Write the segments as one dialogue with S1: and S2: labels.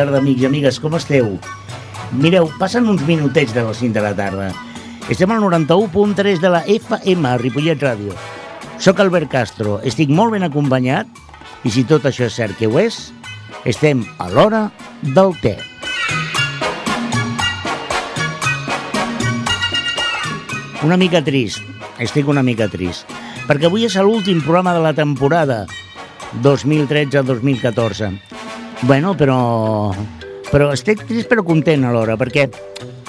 S1: tarda, amics i amigues, com esteu? Mireu, passen uns minutets de les 5 de la tarda. Estem al 91.3 de la FM, Ripollet Ràdio. Soc Albert Castro, estic molt ben acompanyat i si tot això és cert que ho és, estem a l'hora del té. Una mica trist, estic una mica trist, perquè avui és l'últim programa de la temporada 2013-2014. Bueno, però, però estic trist però content alhora, perquè,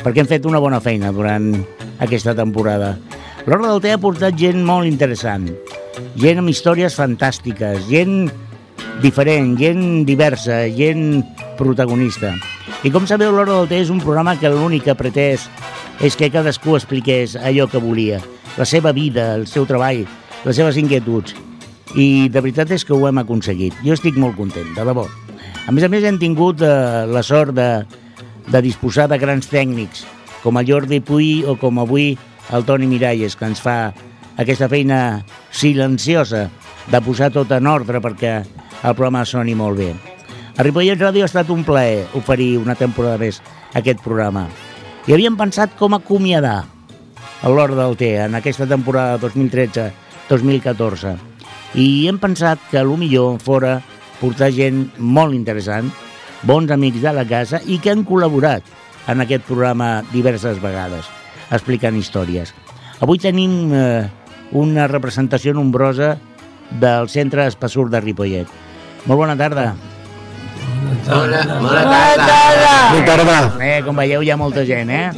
S1: perquè hem fet una bona feina durant aquesta temporada. L'Hora del Té ha portat gent molt interessant, gent amb històries fantàstiques, gent diferent, gent diversa, gent protagonista. I com sabeu, l'Hora del Té és un programa que l'únic que pretès és que cadascú expliqués allò que volia, la seva vida, el seu treball, les seves inquietuds. I de veritat és que ho hem aconseguit. Jo estic molt content, de debò. A més a més, hem tingut eh, la sort de, de disposar de grans tècnics, com el Jordi Puy o com avui el Toni Miralles, que ens fa aquesta feina silenciosa de posar tot en ordre perquè el programa soni molt bé. A Ripollet Ràdio ha estat un plaer oferir una temporada més aquest programa. I havíem pensat com acomiadar l'Hora del Té en aquesta temporada 2013-2014. I hem pensat que el millor fora portar gent molt interessant, bons amics de la casa i que han col·laborat en aquest programa diverses vegades, explicant històries. Avui tenim eh, una representació nombrosa del Centre Espassur de Ripollet. Molt bona tarda.
S2: Bona, bona tarda.
S3: Bona tarda.
S1: Eh, com veieu, hi ha molta gent, eh?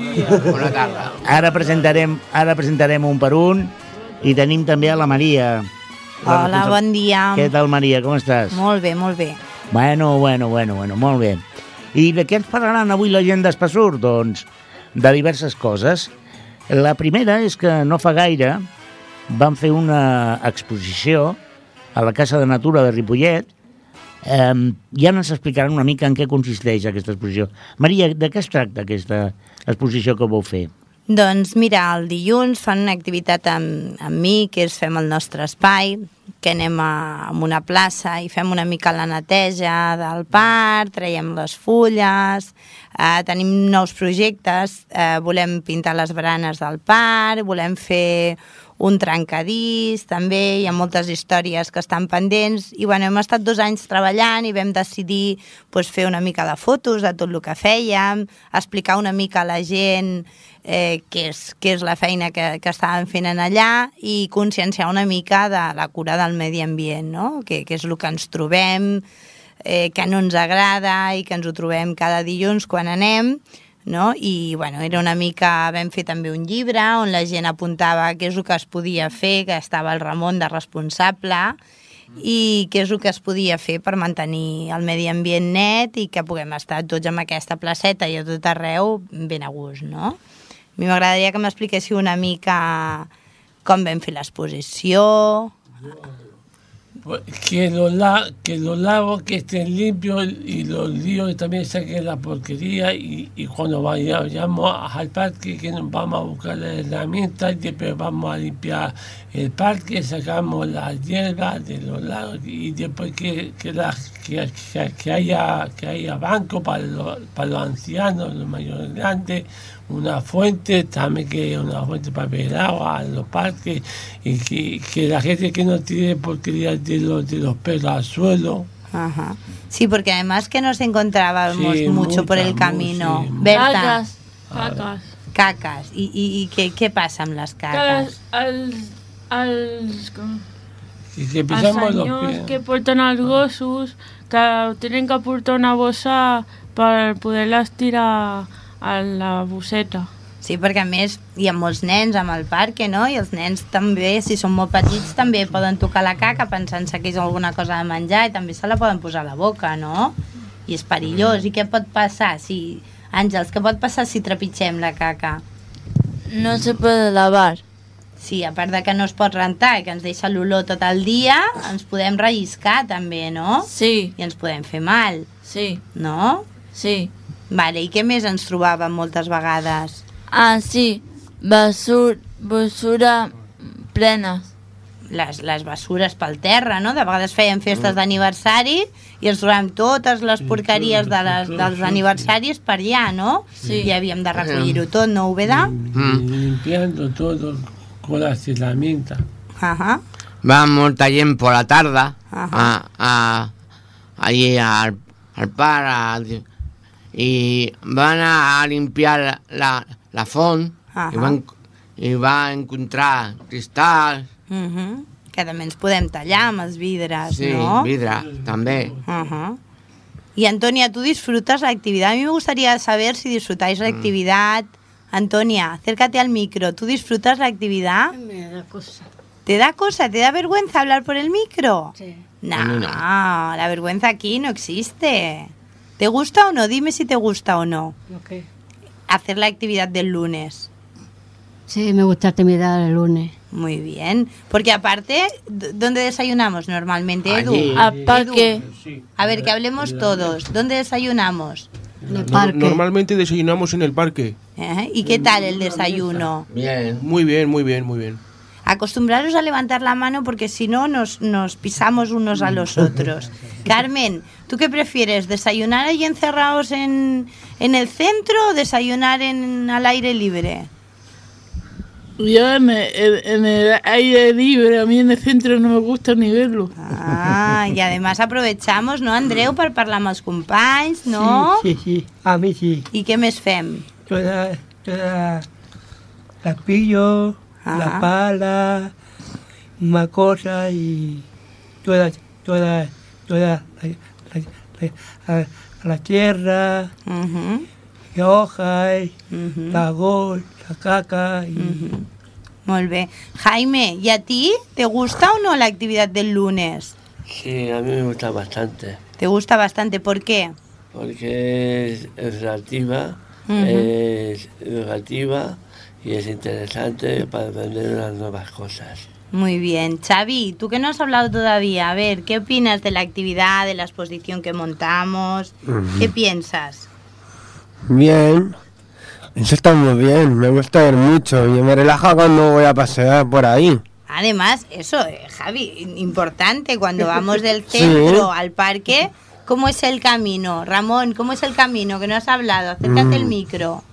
S2: Bona tarda.
S1: Ara presentarem, ara presentarem un per un i tenim també a la Maria. La
S4: Hola,
S1: responsable-
S4: bon dia.
S1: Què tal, Maria? Com estàs?
S4: Molt bé, molt bé.
S1: Bueno, bueno, bueno, bueno, molt bé. I de què ens parlaran avui la gent d'Espassur? Doncs de diverses coses. La primera és que no fa gaire van fer una exposició a la Casa de Natura de Ripollet eh, ara ens explicaran una mica en què consisteix aquesta exposició. Maria, de què es tracta aquesta exposició que vau fer?
S4: Doncs mira, el dilluns fan una activitat amb, amb mi, que és fem el nostre espai, que anem a, a una plaça i fem una mica la neteja del parc, traiem les fulles, eh, tenim nous projectes, eh, volem pintar les baranes del parc, volem fer un trencadís, també hi ha moltes històries que estan pendents i bueno, hem estat dos anys treballant i vam decidir pues, fer una mica de fotos de tot el que fèiem, explicar una mica a la gent eh, què, és, què és la feina que, que estàvem fent en allà i conscienciar una mica de la cura del medi ambient, no? que, que és el que ens trobem, eh, que no ens agrada i que ens ho trobem cada dilluns quan anem, no? i bueno, era una mica, vam fer també un llibre on la gent apuntava què és el que es podia fer, que estava el Ramon de responsable i què és el que es podia fer per mantenir el medi ambient net i que puguem estar tots en aquesta placeta i a tot arreu ben a gust, no? A mi m'agradaria que m'expliquéssiu una mica com vam fer l'exposició,
S2: Pues, Que los, que los lagos que estén limpios y los ríos que también saquen la porquería y, y cuando vayamos al parque que nos vamos a buscar las herramientas y después vamos a limpiar el parque, sacamos las hierbas de los lagos y después que, que, la- que- que haya, que haya banco para los, para los ancianos, los mayores grandes, una fuente, también que una fuente para beber agua los parques y que, que la gente que no tire porquería de los, de los perros al suelo.
S4: Ajá. Sí, porque además que nos encontrábamos
S2: Sí,
S4: mucho por el camino.
S2: sí.
S4: Berta,
S5: Cacas, cacas.
S4: i què, què passa amb les caques?
S5: Que els, els, com,
S2: Y que pisamos los pies.
S5: que porten els gossos que tenen que portar una bossa per poder-les tirar a la bosseta.
S4: Sí, perquè a més hi ha molts nens amb el parc, no? I els nens també, si són molt petits, també poden tocar la caca pensant-se que és alguna cosa de menjar i també se la poden posar a la boca, no? I és perillós. I què pot passar si... Àngels, què pot passar si trepitgem la caca?
S6: No se puede lavar.
S4: Sí, a part de que no es pot rentar i que ens deixa l'olor tot el dia, ens podem relliscar també, no?
S6: Sí,
S4: I ens podem fer mal,
S6: sí,
S4: no?
S6: sí.
S4: Vale, i què més ens trobàvem moltes vegades?
S6: Ah, sí. Basur, basura plenes.
S4: les, les bessures pel terra, no? De vegades feien festes d'aniversari i ens trobàvem totes les porqueries de les, dels aniversaris per allà, no?
S5: Sí.
S4: I havíem de recollir-ho tot, no, Ubeda?
S2: Y limpiando todo con las herramientas.
S4: Ajá.
S3: Va molta gent por la tarda
S4: Ajá.
S3: a, a, allí al, al par a- y van a, a limpiar la, la, la font
S4: Ajá.
S3: y van, y va a encontrar cristal,
S4: Mhm. Que també ens podem tallar amb els vidres,
S3: sí,
S4: ¿no?
S3: vidre, també.
S4: Ajá. Y Antonia, ¿tú disfrutas la actividad? A mí me gustaría saber si disfrutáis la actividad. Antonia, acércate al micro. ¿Tú disfrutas la actividad?
S7: Me da cosa.
S4: ¿Te da cosa? ¿Te da vergüenza hablar por el micro?
S7: Sí.
S4: No,
S3: mí no.
S4: la vergüenza aquí no existe. ¿Te gusta o no? Dime si te gusta o no
S7: ¿Lo qué?
S4: hacer la actividad del lunes.
S7: Sí, me gusta actividad el lunes.
S4: Muy bien. Porque aparte, ¿dónde desayunamos normalmente, Edu?
S3: Allí.
S5: Al parque.
S4: A ver, que hablemos todos. ¿Dónde desayunamos?
S7: En el parque.
S8: Normalmente desayunamos en el parque.
S4: ¿Eh? ¿Y qué tal el desayuno?
S3: Bien.
S8: Muy bien, muy bien, muy bien.
S4: Acostumbraros a levantar la mano porque si no nos, nos pisamos unos a los otros. Carmen, ¿tú qué prefieres? ¿Desayunar ahí encerrados en, en el centro o desayunar en, al aire libre?
S9: Yo en el, en el aire libre, a mí en el centro no me gusta ni verlo.
S4: Ah, y además aprovechamos, no, Andreu, per parlar amb els companys, no?
S10: Sí, sí, sí. A mí sí.
S4: I què més fem?
S10: La, yo la, la pillo,
S4: Ajá.
S10: la pala, una cosa y toda, toda, toda la, la- la- la tierra, y hojas,
S4: mhm,
S10: la gol, la caca y.
S4: Molt bé. Jaime, ¿y a ti te gusta o no la actividad del lunes?
S2: Sí, a mí me gusta bastante.
S4: ¿Te gusta bastante? ¿Por qué?
S2: Porque es, es relativa, es educativa y es interesante para aprender unas nuevas cosas.
S4: Muy bien. Xavi, tú que no has hablado todavía, a ver, ¿qué opinas de la actividad, de la exposición que montamos? ¿Qué piensas?
S11: Bien, eso está muy bien, me gusta ver mucho y me relaja cuando voy a pasear por ahí.
S4: Además, eso, eh, Javi, importante, cuando vamos del
S11: Sí.
S4: centro al parque, ¿cómo es el camino? Ramón, ¿cómo es el camino? Que no has hablado, acércate el micro.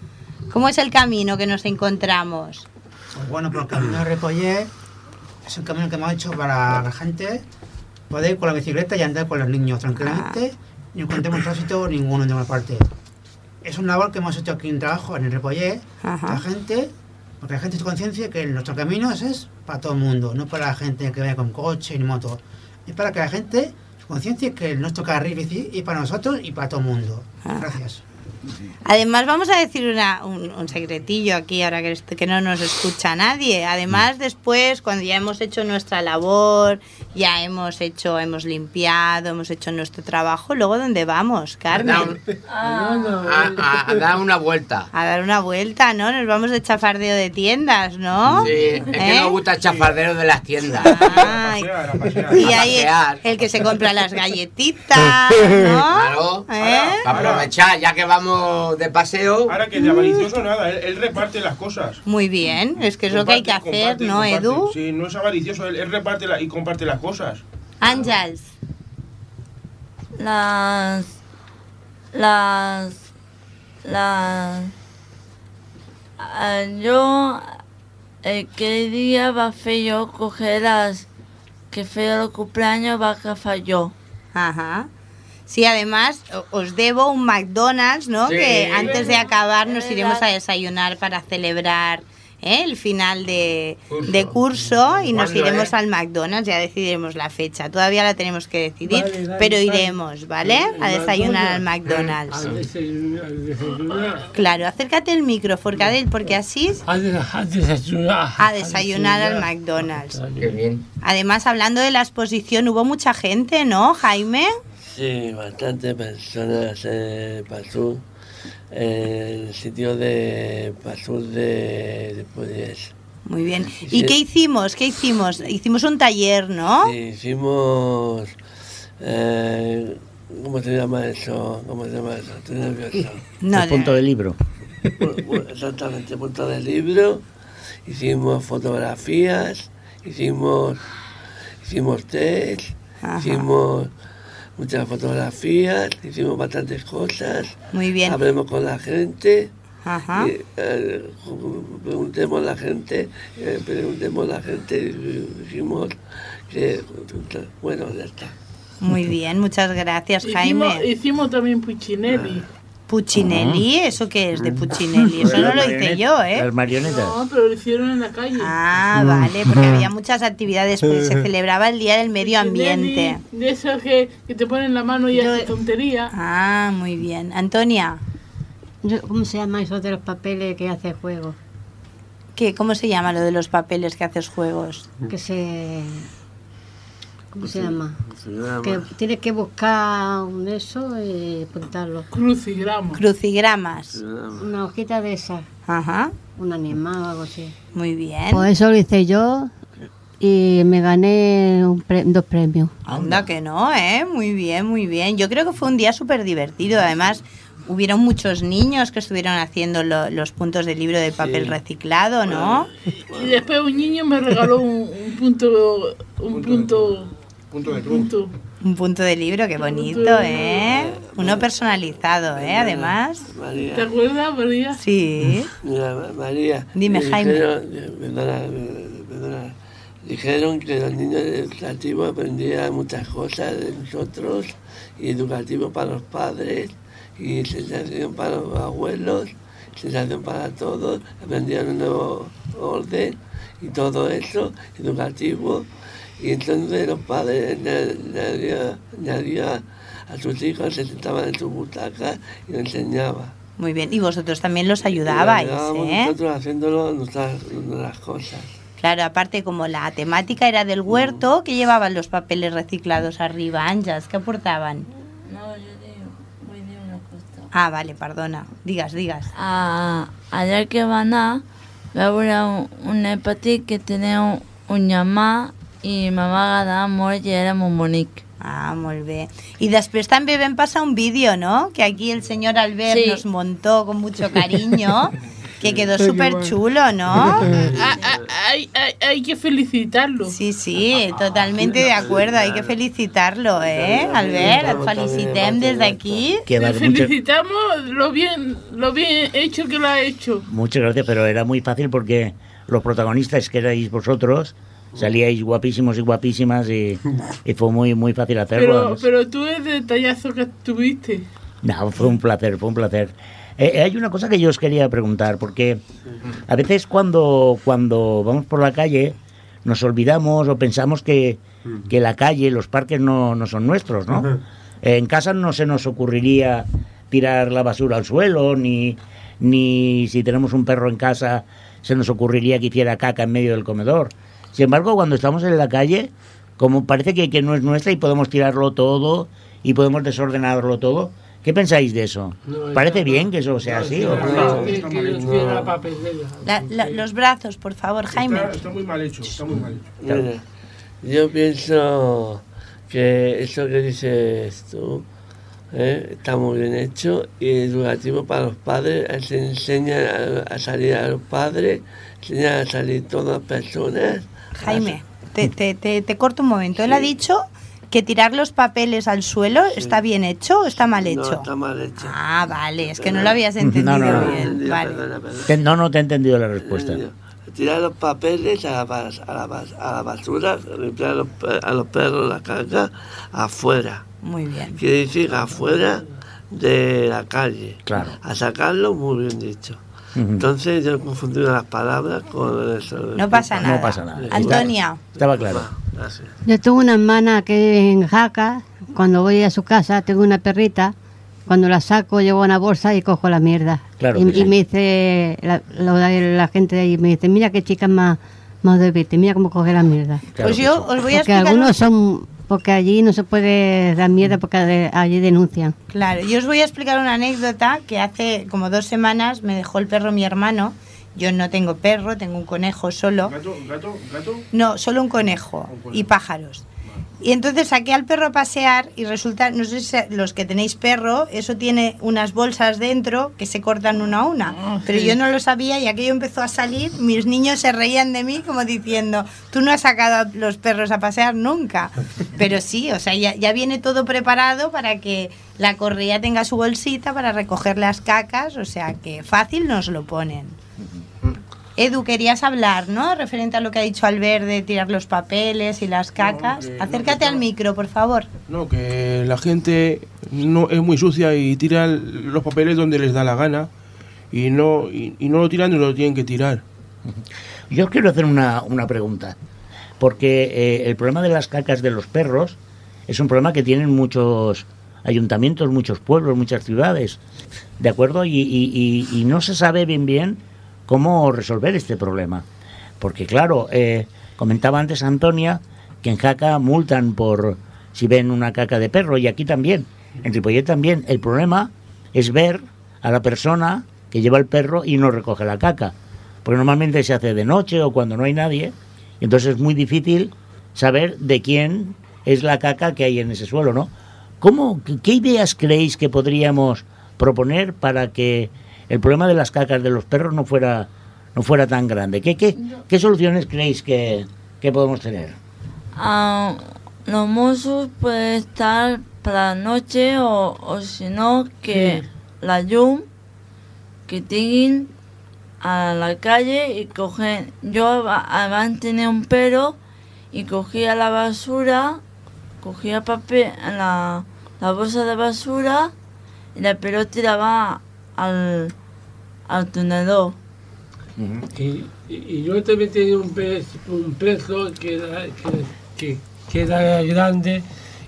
S4: ¿Cómo es el camino que nos encontramos?
S12: Pues bueno, por el camino de Repollé es un camino que hemos hecho para la gente poder ir con la bicicleta y andar con los niños tranquilamente, ni encontremos tránsito ninguno en ninguna parte. Es una labor que hemos hecho aquí en trabajo en el Repollé,
S4: Ajá.
S12: la gente, porque la gente se conciencia que nuestro camino es para todo el mundo, no para la gente que vaya con coche ni moto. Es para que la gente se conciencie que nuestro carril bici es para nosotros y para todo el mundo. Gracias.
S4: Además, vamos a decir una- un, un secretillo aquí, ahora que, no nos escucha nadie. Además, después, cuando ya hemos hecho nuestra labor, ya hemos hecho, hemos limpiado, hemos hecho nuestro trabajo, luego ¿dónde vamos, Carmen?
S3: A, a- a dar una vuelta.
S4: A dar una vuelta, ¿no? Nos vamos de chafardeo de tiendas, ¿no?
S3: Sí, es que
S4: ¿Eh?
S3: nos gusta el chafardero de las tiendas.
S4: Y ahí el, el que se compra las galletitas, ¿no?
S3: Claro,
S4: ¿Eh?
S3: para aprovechar, ya que vamos de paseo.
S8: Ahora que de avaricioso nada, él, él reparte las cosas.
S4: Muy bien, es que es lo que hay que hacer,
S8: comparte,
S4: ¿no,
S8: comparte.
S4: Edu?
S8: Sí, no es avaricioso, él, él reparte la- y comparte las cosas.
S4: Ángels.
S6: Las. Las. Las.
S5: Ah, jo aquell dia va fer jo coger les que feia el cumpleaños va agafar jo.
S4: Ajá. Sí, además os debo un McDonald's, ¿no?
S5: Sí.
S4: Que antes de acabar nos iremos a desayunar para celebrar ¿eh? el final de curso, de curso y nos
S3: ¿Cuándo,
S4: iremos
S3: eh?
S4: al McDonald's, ya decidiremos la fecha. Todavía la tenemos que decidir,
S2: Vale, vale,
S4: pero iremos, ¿vale? A desayunar al McDonald's.
S2: Al desayunar. al desayunar.
S4: Claro, acércate el micro, Forcadell, porque así
S2: a desayunar.
S4: a desayunar al McDonald's.
S3: Qué bien.
S4: Además, hablando de la exposición, hubo mucha gente, ¿no, Jaime?
S2: Sí, bastante personas eh, pasó en el sitio de pasó de, de.
S4: Muy bien.
S2: Sí.
S4: ¿Y qué hicimos? ¿Qué hicimos? Hicimos un taller, ¿no?
S2: Sí, hicimos. eh, ¿Cómo se llama eso? ¿Cómo se llama eso? Estoy nervioso.
S4: No,
S1: el punto del libro.
S2: Exactamente, punto del libro. Hicimos fotografías, hicimos
S13: hicimos test,
S4: Ajá.
S13: hicimos muchas fotografías, hicimos bastantes cosas.
S4: Muy bien.
S13: Hablemos con la gente.
S4: Ajá.
S13: y, eh, preguntemos a la gente, eh, preguntemos a la gente y dijimos que, bueno, ya está.
S4: Muy bien, muchas gracias, Jaime.
S9: hicimos también Puccinelli.
S4: Puccinelli, ¿eso qué es de Puccinelli? Eso no lo hice yo, ¿eh?
S1: Las marionetas.
S9: No, pero lo hicieron en la calle.
S4: Ah, vale, porque había muchas actividades, porque se celebraba el Día del Medio Ambiente.
S9: De esos que, que te ponen la mano y haces tontería.
S4: Ah, muy bien. Antonia,
S7: Yo- ¿Cómo se llama eso de los papeles que hace juego?
S4: ¿qué, ¿cómo se llama lo de los papeles que haces juegos?
S7: Que se... ¿Cómo se llama?
S13: Se llama-
S7: Que tienes que buscar un eso y apuntarlo.
S9: Crucigrama.
S4: Crucigramas.
S7: Una hojita de esas.
S4: Ajá.
S7: Un animal o algo así.
S4: Muy bien.
S7: Pues eso lo hice yo y me gané un pre- dos premios.
S4: Anda que no, ¿eh? Muy bien, muy bien. Yo creo que fue un día súper divertido. Además, hubieron muchos niños que estuvieron haciendo lo- los puntos de libro de papel reciclado, ¿no?
S9: Y después un niño me regaló un, un punto. Un punto.
S8: Punto de
S9: un punto.
S4: Un punto de libro, qué bonito, ¿eh? Uno personalizado, ¿eh? Además.
S13: María.
S9: ¿Te acuerdas, María?
S4: Sí.
S13: Mira, Ma- María.
S4: Dime,
S13: me
S4: Jaime.
S13: dijeron- perdona, eh, perdona. Dijeron que los niños educativos aprendían muchas cosas de nosotros, y educativo para los padres, y sensación para los abuelos, sensación para todos, aprendían un nuevo orden y todo eso, educativo. Y entonces los padres añadían añadía a sus hijos, se sentaban en su butaca y lo enseñaba.
S4: Muy bien. Y vosotros también los ayudabais,
S13: Y ayudábamos
S4: ¿eh?
S13: Nosotros haciéndolo nuestras, nuestras cosas.
S4: Claro, aparte como la temática era del huerto, ¿qué llevaban los papeles reciclados arriba, Anjas? ¿Qué aportaban?
S5: No, yo digo, voy a decir una cosa.
S4: Ah, vale, perdona. Digas, digas.
S5: Ah, allá que van a, va a haber un, un hepatit que tenía un, un i me va agradar molt i era molt bonic.
S4: Ah, molt bé. Y después también ven pasa un vídeo, ¿no? Que aquí el señor Albert
S5: Sí.
S4: nos montó con mucho cariño, que quedó súper chulo, ¿no?
S9: Ah, ah, hay, hay, hay que felicitarlo.
S4: Sí, sí, totalmente de acuerdo. Hay que felicitarlo, ¿eh? Albert, et felicitem des d'aquí.
S1: Que
S9: Le felicitamos lo bien, lo bien hecho que lo ha hecho.
S1: muchas gracias, pero era muy fácil porque los protagonistas que erais vosotros salíais guapísimos y guapísimas y, y fue muy muy fácil hacerlo.
S9: Pero, pero tú el detallazo que tuviste.
S1: No, fue un placer, fue un placer. Eh, hay una cosa que yo os quería preguntar, porque a veces cuando, cuando vamos por la calle nos olvidamos o pensamos que, que la calle, los parques no, no son nuestros, ¿no? Eh, en casa no se nos ocurriría tirar la basura al suelo, ni, ni si tenemos un perro en casa se nos ocurriría que hiciera caca en medio del comedor. Sin embargo, cuando estamos en la calle, como parece que, que no es nuestra y podemos tirarlo todo y podemos desordenarlo todo, ¿qué pensáis de eso?
S2: No,
S1: ¿Parece bien que eso sea así? o-
S2: Que- que yo quiero la papelera.
S4: La- los brazos, por favor, Jaime.
S8: Está, está muy mal hecho, está muy mal hecho.
S13: Mira, yo pienso que eso que dices tú ¿eh? está muy bien hecho y educativo para los padres. Se enseña a, a salir a los padres, enseña a salir todas las personas.
S4: Jaime, te, te, te, te corto un momento. Él ha dicho que tirar los papeles al suelo está bien hecho o está mal
S13: No,
S4: hecho.
S13: está mal hecho.
S4: Ah, vale, es que no lo habías entendido
S1: No, no, no.
S4: bien. Vale.
S13: Perdona, perdona.
S1: Te- No, no te he entendido la respuesta.
S13: Tirar los papeles a la, bas- a la, bas- a la basura, limpiar a los, a los perros la caca afuera.
S4: Muy bien.
S13: Quiere decir afuera de la calle.
S1: Claro.
S13: A sacarlo, muy bien dicho. Entonces yo he confundido las palabras con eso.
S4: No pasa nada.
S1: No pasa nada.
S4: Antonia.
S1: Estaba claro.
S13: Gracias.
S7: Yo tengo una hermana que en Jaca, cuando voy a su casa, tengo una perrita, cuando la saco llevo una bolsa y cojo la mierda.
S1: Claro
S7: y,
S1: sí.
S7: y me dice, la gente de ahí me dice, mira qué chica más, más débil, mira cómo coge la mierda.
S4: Pues yo os voy a
S7: Porque
S4: explicar.
S7: algunos son, porque allí no se puede dar mierda porque de- allí denuncian.
S4: Claro, yo os voy a explicar una anécdota que hace como dos semanas me dejó el perro mi hermano. Yo no tengo perro, tengo un conejo solo.
S8: ¿Gato? ¿Gato? ¿Gato?
S4: No, solo un conejo y pájaros. Y entonces saqué al perro a pasear y resulta, no sé si los que tenéis perro, eso tiene unas bolsas dentro que se cortan una a una.
S9: Ah,
S4: Pero
S9: sí.
S4: yo no lo sabía y aquello empezó a salir, mis niños se reían de mí como diciendo, tú no has sacado a los perros a pasear nunca. Pero sí, o sea, ya, ya viene todo preparado para que la correa tenga su bolsita para recoger las cacas, o sea que fácil nos lo ponen. Edu, querías hablar, ¿no? Referente a lo que ha dicho Albert de tirar los papeles y las cacas.
S8: no,
S4: Acércate al micro, por favor.
S8: No, que la gente no es muy sucia y tira los papeles donde les da la gana y no, y, y no lo tiran donde lo tienen que tirar.
S1: Yo os quiero hacer una, una pregunta, porque eh, el problema de las cacas de los perros es un problema que tienen muchos ayuntamientos, muchos pueblos, muchas ciudades, ¿de acuerdo? Y, y- y- y no se sabe bien bien cómo resolver este problema. Porque claro, eh, comentaba antes Antonia que en Jaca multan por si ven una caca de perro y aquí también, en Ripollet también. El problema es ver a la persona que lleva el perro y no recoge la caca. Porque normalmente se hace de noche o cuando no hay nadie. Y entonces es muy difícil saber de quién es la caca que hay en ese suelo, ¿no? ¿Cómo, qué, ideas creéis que podríamos proponer para que el problema de las cacas de los perros no fuera, no fuera tan grande? ¿Qué, qué, qué soluciones creéis que, que podemos tener?
S5: Ah, los mozos pueden estar para la noche o, o si no que la yum que tienen a la calle y cogen yo además tenía un perro y cogía la basura cogía papel la, la bolsa de basura y la perro tiraba al al tunedor
S2: Y, y- y yo también tenía un pez, un perro que era, que, que, que era grande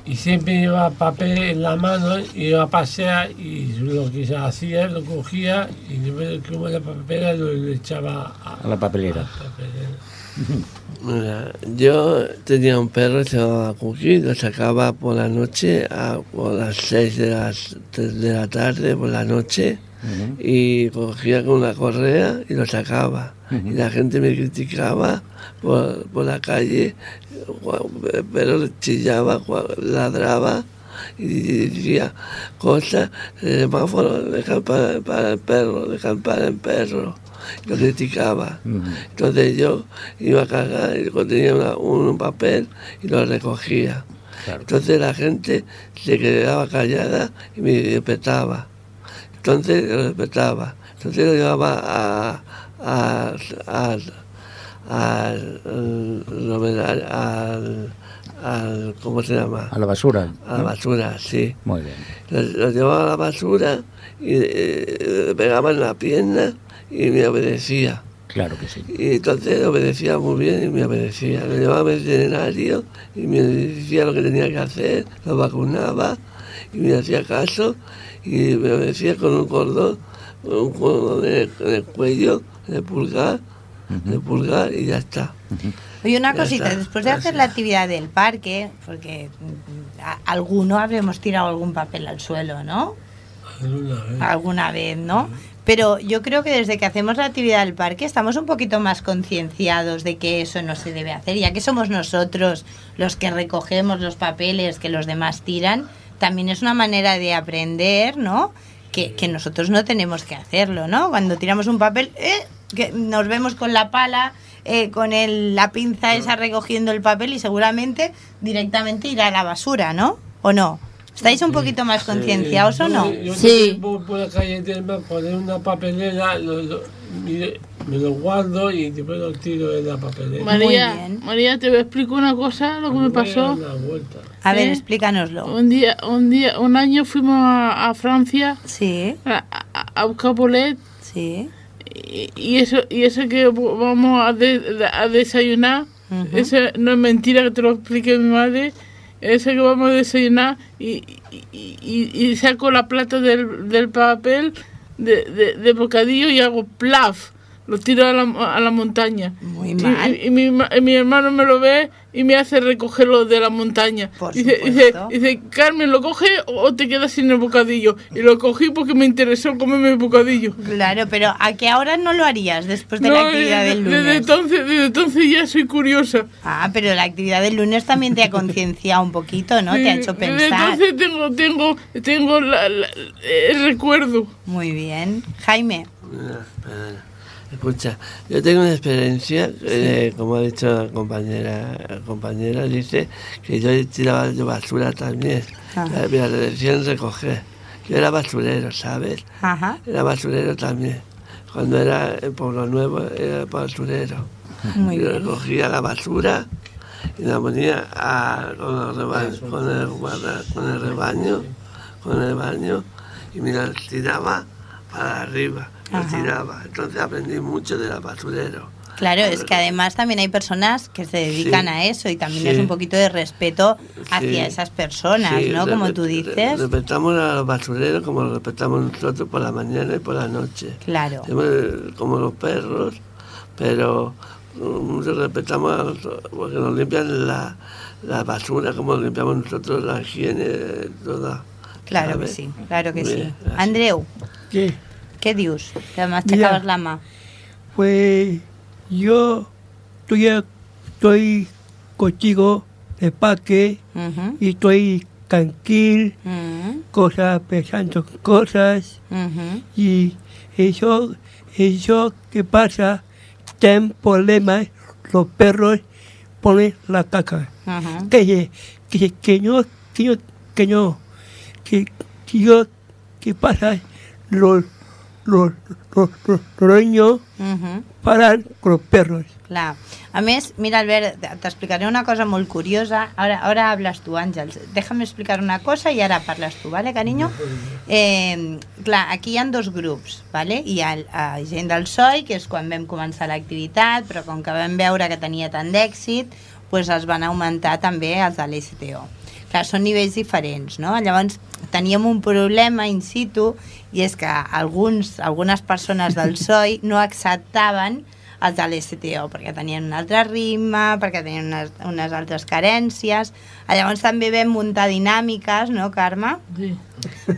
S2: y siempre llevaba papel en la mano y iba a pasear y lo que se hacía lo cogía y después como la papelera lo, lo echaba a,
S1: A la papelera.
S13: Mira, yo tenía un perro que se llamaba Cookie, lo sacaba por la noche, a, por las 6 de, las, de la tarde, por la noche, y cogía con una correa y lo sacaba. Y la gente me criticaba por, por la calle, pero chillaba, ladraba y decía cosas, el semáforo, dejar para, para el perro, dejar para el perro. Lo criticaba. Entonces yo iba a cagar y tenía una- un papel y lo recogía. Entonces la gente se quedaba callada y me respetaba. Entonces lo respetaba. Entonces lo llevaba a, a, a, al- al- ¿cómo se llama?
S1: A la basura.
S13: A la basura, sí.
S1: Muy bien.
S13: Lo, lo llevaba a la basura y eh, le pegaba en la pierna y me obedecía.
S1: Claro que sí.
S13: Y entonces obedecía muy bien y me obedecía. Lo llevaba al veterinario y me decía lo que tenía que hacer, lo vacunaba y me hacía caso y me obedecía con un cordón, con un cordón en el, en el cuello, en el pulgar, en el pulgar y ya está.
S4: Oye, una
S13: Ya
S4: cosita,
S13: está,
S4: después de hacer la actividad del parque, porque mm, a- alguno habremos tirado algún papel al suelo, ¿no?
S2: alguna vez.
S4: Alguna vez, ¿no? Pero yo creo que desde que hacemos la actividad del parque estamos un poquito más concienciados de que eso no se debe hacer, ya que somos nosotros los que recogemos los papeles que los demás tiran, también es una manera de aprender, ¿no? Que, que nosotros no tenemos que hacerlo, ¿no? Cuando tiramos un papel, ¡eh! que nos vemos con la pala, eh, con el, la pinza esa recogiendo el papel y seguramente directamente irá a la basura, ¿no? ¿O no? ¿Estáis un poquito más concienciados o no?
S2: Yo, yo voy por la calle del mar, poner una papelera, lo- lo- mire, me lo guardo y después lo tiro en la papelera.
S9: María, María, te explico una cosa, lo que me pasó.
S4: A ver,
S9: ¿Eh?
S4: explícanos,lo
S9: Un día, un día, un año fuimos a, a Francia.
S4: Sí.
S9: A, a- a buscar bolet.
S4: Sí.
S9: Y, y eso, y eso que vamos a, de- a desayunar,
S4: Ujú.
S9: eso no es mentira que te lo explique mi madre. Eso que vamos a desayunar y, y, y- y saco la plata del, del papel de, de, de bocadillo y hago plaf. Lo tiro a la, a la montaña.
S4: Muy
S9: Y-
S4: mal.
S9: Y, y mi, ma- y mi hermano me lo ve y me hace recogerlo de la montaña.
S4: Por
S9: dice, dice,
S4: supuesto.
S9: dice, Carmen, ¿lo coge o te quedas sin el bocadillo? Y lo cogí porque me interesó comerme el bocadillo.
S4: Claro, pero ¿a qué ahora no lo harías después de
S9: No,
S4: la actividad del
S9: desde
S4: lunes?
S9: entonces, desde entonces ya soy curiosa.
S4: Ah, pero la actividad del lunes también te ha concienciado un poquito, ¿no? Te ha
S9: Sí,
S4: hecho
S9: desde
S4: pensar.
S9: entonces tengo, tengo, tengo la- la- el recuerdo.
S4: Muy bien. Jaime.
S13: Escucha, yo tengo una experiencia, eh, como ha dicho la compañera, la compañera dice que yo tiraba de basura también.
S4: Ajá.
S13: Mira, le decían recoger. Yo era basurero, ¿sabes?
S4: Ajá.
S13: Era basurero también. Cuando era en Pueblo Nuevo era basurero.
S4: Muy
S13: y
S4: bien.
S13: recogía la basura y la ponía a- con, el rebaño, con, el, guarda- con el rebaño, con el baño, y me la tiraba para arriba,
S4: Ajá.
S13: tiraba. Entonces aprendí mucho de la basurero.
S4: Claro, es que además también hay personas que se dedican
S13: Sí.
S4: a eso y también
S13: Sí.
S4: es un poquito de respeto hacia
S13: Sí.
S4: esas personas,
S13: Sí,
S4: ¿no? Como tú dices.
S13: Respetamos a los basureros como los respetamos nosotros por la mañana y por la noche.
S4: Claro.
S13: Como los perros, pero mm, respetamos a los- porque nos limpian la, la basura como limpiamos nosotros la higiene toda.
S4: Claro que
S13: ¿sabes?
S4: sí, claro que sí.
S13: Bien,
S4: Andreu,
S10: ¿Qué?
S4: Què dius? Que m'aixecaves la mà.
S10: Pues yo estoy, estoy contigo de parque
S4: Ujú,
S10: y estoy tranquilo,
S4: ujú,
S10: cosas, pensando cosas
S4: ujú.
S10: y eso, eso que pasa, ten problemas, los perros ponen la caca. Que, que, que no, que no, que no, que, que yo, que pasa, los, los, los, los, los niños
S4: Ujú.
S10: paran con los perros.
S4: Clar. A més, mira, Albert, t'explicaré una cosa molt curiosa. Ahora, ahora hablas tú, Àngels. Déjame explicar una cosa y ahora parles tú, ¿vale, cariño? Eh, clar, aquí hi ha dos grups, ¿vale? Hi ha eh, gent del SOI, que és quan vam començar l'activitat, però com que vam veure que tenia tant d'èxit, pues es van augmentar també els de l'STO. Clar, són nivells diferents, no? Llavors, teníem un problema in situ i és que alguns, algunes persones del SOI no acceptaven els de l'STO perquè tenien un altre ritme, perquè tenien unes, unes altres carències. Llavors també vam muntar dinàmiques, no, Carme?
S9: Sí.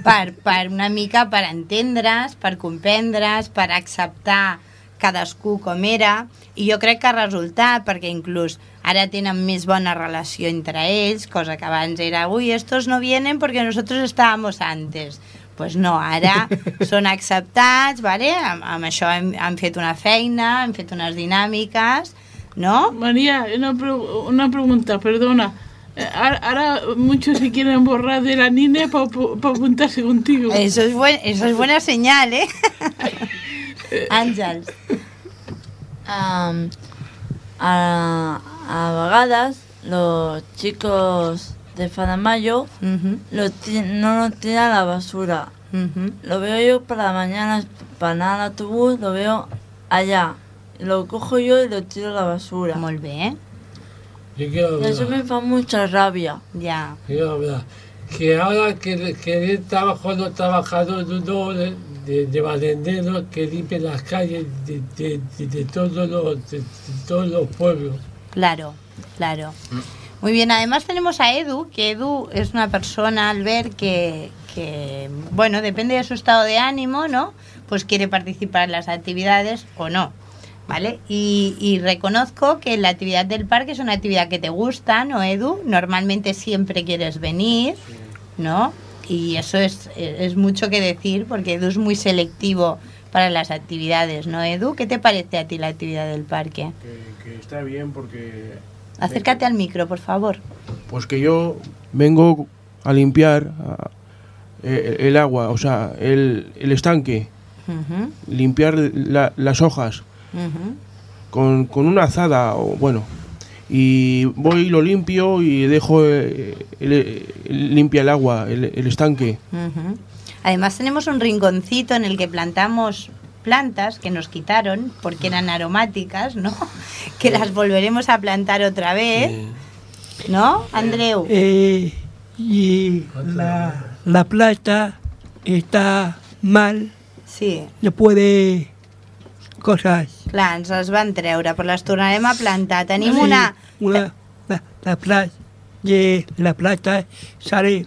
S4: per, per una mica per entendre's, per comprendre's, per acceptar cadascú com era i jo crec que ha resultat perquè inclús ara tenen més bona relació entre ells, cosa que abans era ui, estos no vienen porque nosotros estábamos antes pues no, ara són acceptats, vale? amb, amb això hem, hem fet una feina, hem fet unes dinàmiques, no?
S9: María, una, una pregunta, perdona. Eh, Ahora, ahora muchos se quieren borrar de la niña para apuntarse contigo.
S4: Eso es, buen, eso es buena señal, ¿eh? Àngels.
S5: Am, a, a vegades los chicos de Faramayo lo ti- no lo tiran a la basura. Lo veo yo para la mañana, para al autobús, lo veo allá. Lo cojo yo y lo tiro a la basura.
S4: Molt bé,
S2: Yo quiero
S5: Y eso me fa mucha rabia.
S4: ja.
S2: quiero hablar. Que ahora que, que el trabajo los trabajadores no, de, de, de que limpian las calles de, de, de, de todos los, de, de todos los pueblos.
S4: Claro, claro. Muy bien, además tenemos a Edu, que Edu es una persona, al ver que, que, bueno, depende de su estado de ánimo, ¿no? Pues quiere participar en las actividades o no, ¿vale? Y, y reconozco que la actividad del parque es una actividad que te gusta, ¿no, Edu? Normalmente siempre quieres venir, ¿no? Y eso es, es mucho que decir, porque Edu es muy selectivo para las actividades, ¿no, Edu? ¿Qué te parece a ti la actividad del parque?
S8: Que, que está bien porque
S4: Acércate al micro, por favor.
S8: pues que yo vengo a limpiar eh, el agua, o sea, el, el estanque, limpiar la- las hojas con, con una azada, o bueno, y voy, lo limpio y dejo eh, el- limpia el agua, el, el estanque.
S4: Además tenemos un rinconcito en el que plantamos plantas que nos quitaron porque eran aromáticas, ¿no? Que las volveremos a plantar otra vez, ¿no, Andreu?
S10: Eh, y la, la plata está mal,
S4: Sí,
S10: no puede cosas.
S4: Clar, ens les van treure, però les tornarem a plantar. Tenim
S10: Sí,
S4: una...
S10: una la, la plata la plata sale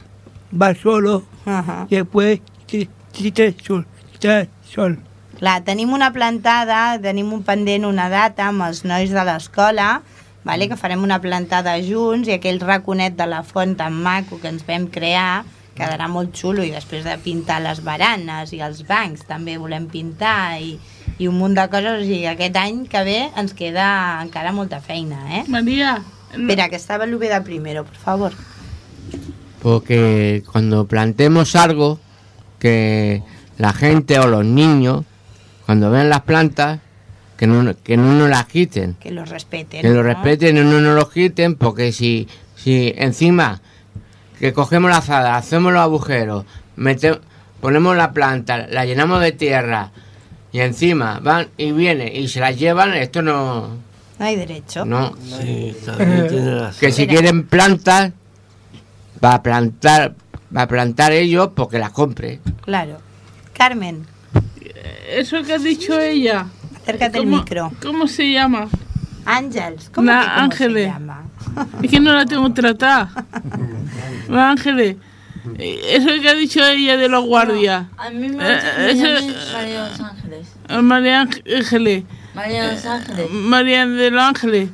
S10: va solo
S4: Ajá.
S10: y después si, si te sol, si te sol.
S4: Clar, tenim una plantada, tenim un pendent, una data amb els nois de l'escola, vale? que farem una plantada junts i aquell raconet de la font tan maco que ens vam crear quedarà molt xulo i després de pintar les baranes i els bancs també volem pintar i, i un munt de coses, o sigui, aquest any que ve ens queda encara molta feina, eh?
S9: Maria.
S4: Espera, que estava l'Ubeda primero, por favor.
S3: Porque cuando plantemos algo, que la gente o los niños, cuando ven las plantas, que no, que no nos las quiten.
S4: Que los respeten.
S3: Que lo
S4: ¿no?
S3: respeten y no nos los quiten, porque si, si encima que cogemos la azada, hacemos los agujeros, mete- ponemos la planta, la llenamos de tierra y encima van y vienen y se las llevan, esto no...
S4: No hay derecho.
S3: No.
S13: Sí, también tiene razón.
S3: Que si quieren plantas, va a plantar, va a plantar ellos porque las compre.
S4: Claro. Carmen,
S9: Eso que ha dicho ella.
S4: acércate al
S9: ¿Cómo-
S4: micro.
S9: ¿Cómo se llama?
S4: Ángeles, ¿cómo
S9: La
S4: que cómo
S9: Ángeles.
S4: se llama?
S9: Es que no la tengo tratada. La Ángeles. eh, Eso que ha dicho ella de los guardias.
S5: A mí me
S9: Eh, eso-
S5: me llamen María de los Ángeles.
S9: Eh, María Ángeles.
S5: María de los Ángeles.
S9: María de los Ángeles.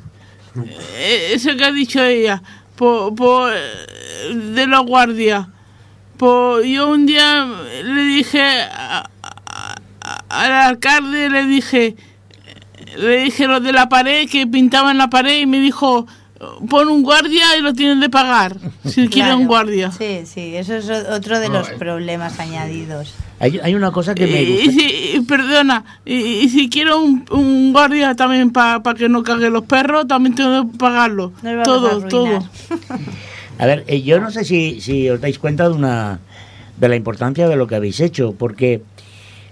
S9: Eh, Eso que ha dicho ella. Por, por, eh, de los guardias. Pues yo un día le dije a- al alcalde, le dije, le dije lo de la pared, que pintaban la pared y me dijo, pon un guardia y lo tienen de pagar, si quieren
S4: Claro.
S9: un guardia.
S4: Sí, sí, eso es otro de los problemas añadidos.
S1: Hay, hay una cosa que me
S9: Y, si, perdona, y, y si quiero un, un guardia también para que no caguen los perros, también tengo que pagarlo.
S4: A
S9: Todo,
S4: arruinar.
S9: todo.
S1: A ver, eh, yo no sé si, si os dais cuenta de una de la importancia de lo que habéis hecho, porque,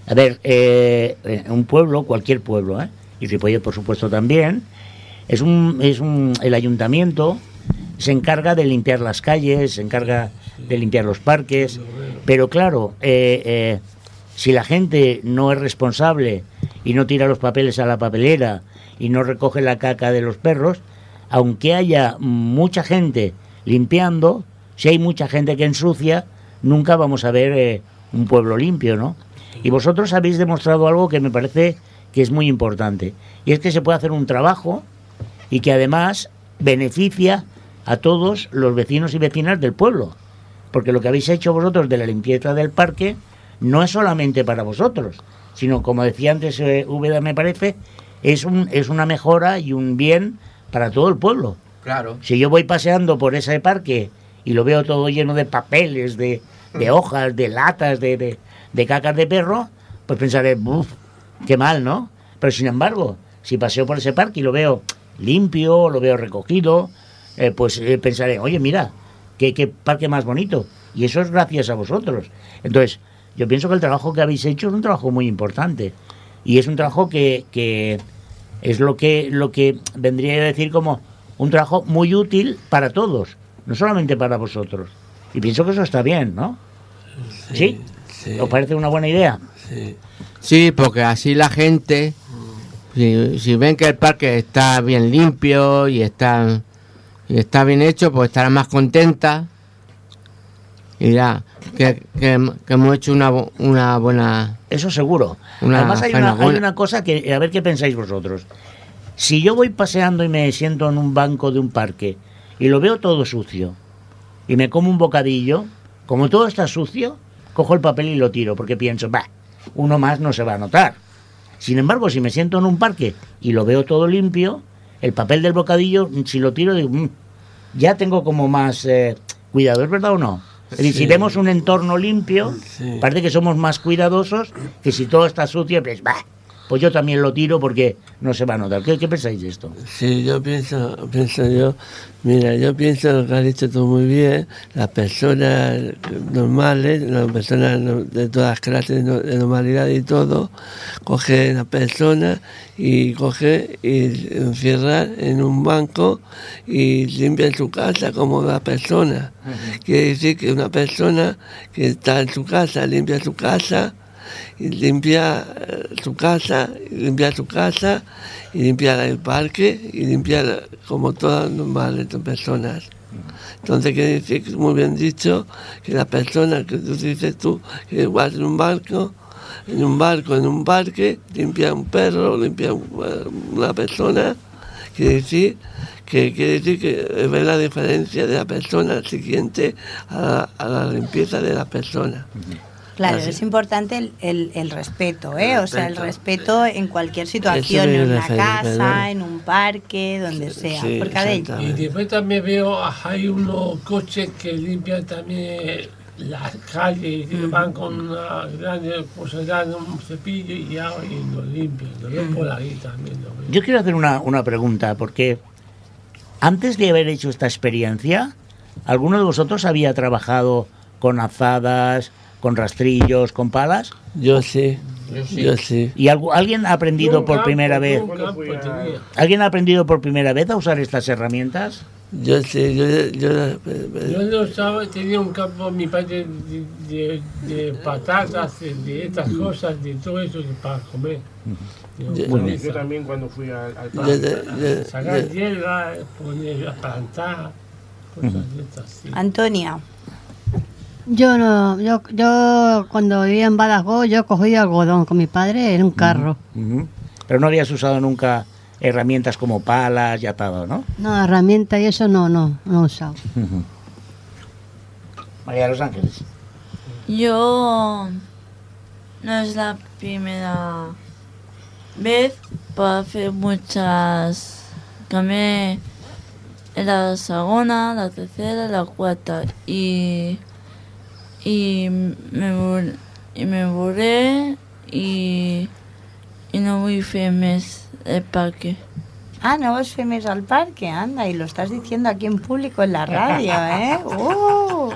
S1: a ver, eh, eh, un pueblo, cualquier pueblo, ¿eh? y Ripollet por supuesto también, es un, es un, el ayuntamiento se encarga de limpiar las calles, se encarga de limpiar los parques, pero claro, eh, eh, si la gente no es responsable y no tira los papeles a la papelera y no recoge la caca de los perros, aunque haya mucha gente limpiando, si hay mucha gente que ensucia, nunca vamos a ver eh, un pueblo limpio, ¿no? Y vosotros habéis demostrado algo que me parece que es muy importante, y es que se puede hacer un trabajo y que además beneficia a todos los vecinos y vecinas del pueblo. Porque lo que habéis hecho vosotros de la limpieza del parque no es solamente para vosotros, sino como decía antes eh, Úbeda me parece, es, un, es una mejora y un bien para todo el pueblo.
S3: Claro.
S1: Si yo voy paseando por ese parque y lo veo todo lleno de papeles, de, de hojas, de latas, de, de, de cacas de perro, pues pensaré, "Buf, qué mal, ¿no? Pero sin embargo, si paseo por ese parque y lo veo limpio, lo veo recogido, eh, pues eh, pensaré, oye, mira, qué, qué parque más bonito. Y eso es gracias a vosotros. Entonces, yo pienso que el trabajo que habéis hecho es un trabajo muy importante. Y es un trabajo que, que es lo que, lo que vendría a decir como un trabajo muy útil para todos, no solamente para vosotros. Y pienso que eso está bien, ¿no? ¿Sí? ¿Os parece una buena idea?
S13: Sí.
S3: Sí, porque así la gente, si, si ven que el parque está bien limpio y está, y está bien hecho, pues estarán más contentas y ya que, que- que hemos hecho una, una buena...
S1: Eso seguro.
S3: Una
S1: Además hay una, hay una cosa que, a ver qué pensáis vosotros. Si yo voy paseando y me siento en un banco de un parque y lo veo todo sucio y me como un bocadillo, como todo está sucio, cojo el papel y lo tiro porque pienso, va, uno más no se va a notar. Sin embargo, si me siento en un parque y lo veo todo limpio, el papel del bocadillo, si lo tiro, digo, "Mm, ya tengo como más eh, cuidado, ¿es verdad o no? Decir, si
S13: Sí.
S1: vemos un entorno limpio,
S13: Sí.
S1: parece que somos más cuidadosos que si todo está sucio, pues, bah, pues yo también lo tiro porque no se va a notar. ¿Qué, qué pensáis de esto?
S13: Sí, yo pienso, pienso yo, mira, yo pienso lo que has dicho tú muy bien, las personas normales, las personas de todas clases de normalidad y todo, coge la persona y coge y encierra en un banco y limpia su casa como la persona. Quiere decir que una persona que está en su casa, limpia su casa, y limpia eh, su casa, y limpia su casa, y limpia el parque, y limpia como todas normales personas. Entonces quiere decir, que muy bien dicho, que la persona que tú dices tú, que vas en un barco, en un barco, en un parque, limpia un perro, limpia un- una persona, quiere decir que quiere decir que ve la diferencia de la persona siguiente a la limpieza de la persona.
S4: Claro,
S13: Así.
S4: es importante el, el- el respeto, ¿eh?
S13: El
S4: O sea, el
S13: respeto.
S4: en cualquier situación, en una casa, en un parque, donde sea.
S13: sí,
S2: Y después también veo, hay unos coches que limpian también las calles, que van con una grande, un cepillo y ya y lo limpian. Lo veo por ahí también.
S1: Yo quiero hacer una, una pregunta, porque antes de haber hecho esta experiencia, ¿alguno de vosotros había trabajado con azadas, con rastrillos, con palas?
S13: Yo sí, yo sí.
S1: ¿Y algu- alguien ha aprendido
S2: Yo
S1: por
S2: campo,
S1: primera vez?
S2: campo.
S1: ¿Alguien ha aprendido por primera vez a usar estas herramientas?
S13: Yo sí, yo, yo,
S2: Yo lo usaba, tenía un campo, mi padre, de, de, de patatas, de, de estas cosas, de todo eso para comer.
S8: Yo, también cuando fui al, al
S13: yo-
S2: Sacar
S13: yo-
S2: hierba, poner, plantar, cosas de estas. sí.
S4: Antonia,
S7: Yo no, yo, yo cuando vivía en Badajoz, yo cogía algodón con mi padre en un carro.
S1: Pero no habías usado nunca herramientas como palas y atado, ¿no?
S7: No, herramienta y eso no, no, no he usado.
S1: Ujú. María de los Ángeles.
S5: Yo no es la primera vez, pero hace muchas cambié en la segunda, la tercera, la cuarta y y me y me burré y y no muy firmes el parque.
S4: Ah, no vas fer més al parque, anda, y lo estás diciendo aquí en público en la radio, ¿eh? ¡Uh!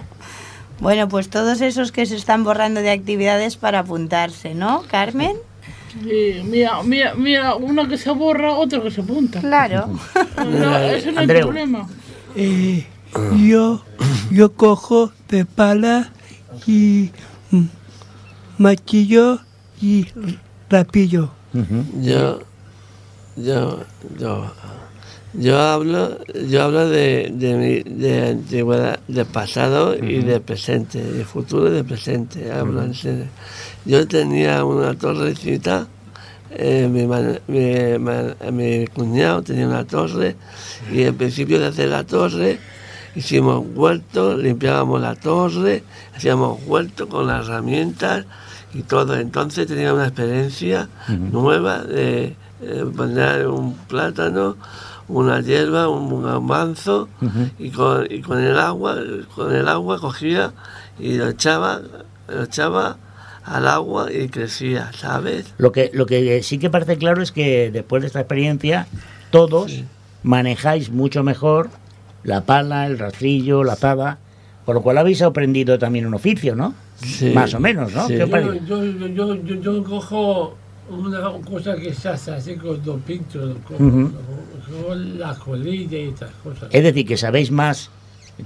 S4: Bueno, pues todos esos que se están borrando de actividades para apuntarse, ¿no, Carmen?
S9: Sí, mira, mira, mira, uno que se borra, otro que se apunta.
S4: Claro.
S9: No, eso no hay
S1: Andreu.
S9: problema.
S10: Eh, yo, yo cojo de pala y mm, maquillo y rapillo.
S13: Yo, yo, yo, yo hablo, yo hablo de, de, mi- de antigüedad, de pasado y de presente, de futuro y de presente. Hablo en serio. Yo tenía una torrecita, eh, mi, man- mi, man- mi cuñado tenía una torre y al principio de hacer la torre hicimos huerto, limpiábamos la torre, hacíamos huerto con las herramientas y todo. Entonces tenía una experiencia nueva de poner un plátano, una hierba, un garbanzo y, con, y con el agua, con el agua cogía y lo echaba, lo echaba al agua y crecía, ¿sabes?
S1: Lo que, lo que sí que parece claro es que después de esta experiencia, todos manejáis mucho mejor la pala, el rastrillo, la azada, con lo cual habéis aprendido también un oficio, ¿no?
S13: Sí.
S1: Más o menos, ¿no?
S13: Sí.
S1: ¿Qué
S2: Yo, yo, yo, yo, yo cojo una cosa que se hace así con dos pinchos, lo cojo,
S1: Ujú.
S2: lo cojo la colilla y estas cosas.
S1: Es decir, que sabéis más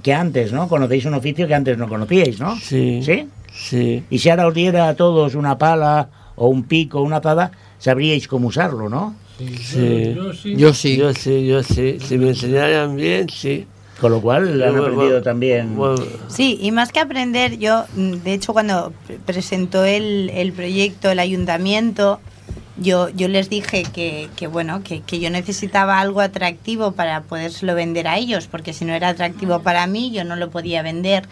S1: que antes, ¿no? Conocéis un oficio que antes no conocíais, ¿no?
S13: Sí.
S1: ¿Sí?
S13: Sí.
S1: Y si ahora os diera a todos una pala o un pico, una azada, sabríais cómo usarlo, ¿no?
S13: Sí.
S2: Yo sí.
S3: Yo sí.
S13: Yo sí, yo sí. Si me enseñaran bien, sí.
S1: Con lo cual han
S13: Bueno,
S1: aprendido
S13: bueno,
S1: también.
S13: bueno,
S4: Sí, y más que aprender, yo, mm, de hecho, cuando pre- presentó el, el proyecto, el ayuntamiento, yo, yo les dije que, que bueno, que, que yo necesitaba algo atractivo para podérselo vender a ellos, porque si no era atractivo para mí, yo no lo podía vender.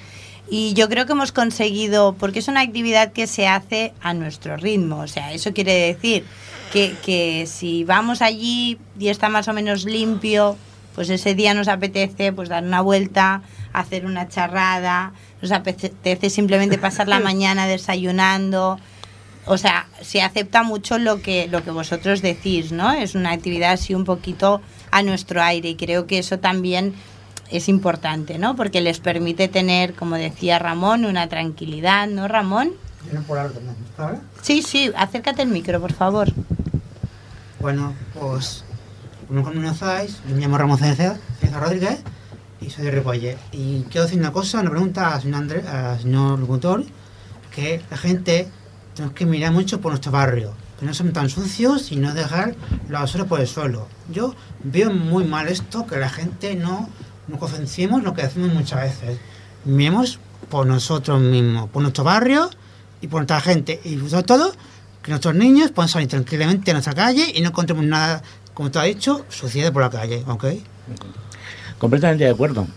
S4: Y yo creo que hemos conseguido, porque es una actividad que se hace a nuestro ritmo, o sea, eso quiere decir que, que si vamos allí y está más o menos limpio, pues ese día nos apetece pues dar una vuelta, hacer una charrada, nos apetece simplemente pasar la mañana desayunando. O sea, se acepta mucho lo que, lo que vosotros decís, ¿no? Es una actividad así un poquito a nuestro aire y creo que eso también es importante, ¿no? Porque les permite tener, como decía Ramón, una tranquilidad, ¿no, Ramón?
S12: Vienen por algo, ¿no? ¿Ahora?
S4: Sí, sí, acércate al micro, por favor.
S12: Bueno, pues como comenzáis, me llamo Ramón César, César Rodríguez y soy de Ripollet. Y quiero decir una cosa, una pregunta al señor, André, señor locutor, que la gente tenemos que mirar mucho por nuestro barrio, que no son tan sucios y no dejar la basura por el suelo. Yo veo muy mal esto, que la gente no nos concienciemos lo que hacemos muchas veces. Miremos por nosotros mismos, por nuestro barrio y por nuestra gente. Y sobre todo, que nuestros niños puedan salir tranquilamente a nuestra calle y no encontremos nada, como te ha dicho, suciedad por la calle, ¿ok?
S1: Completamente de acuerdo.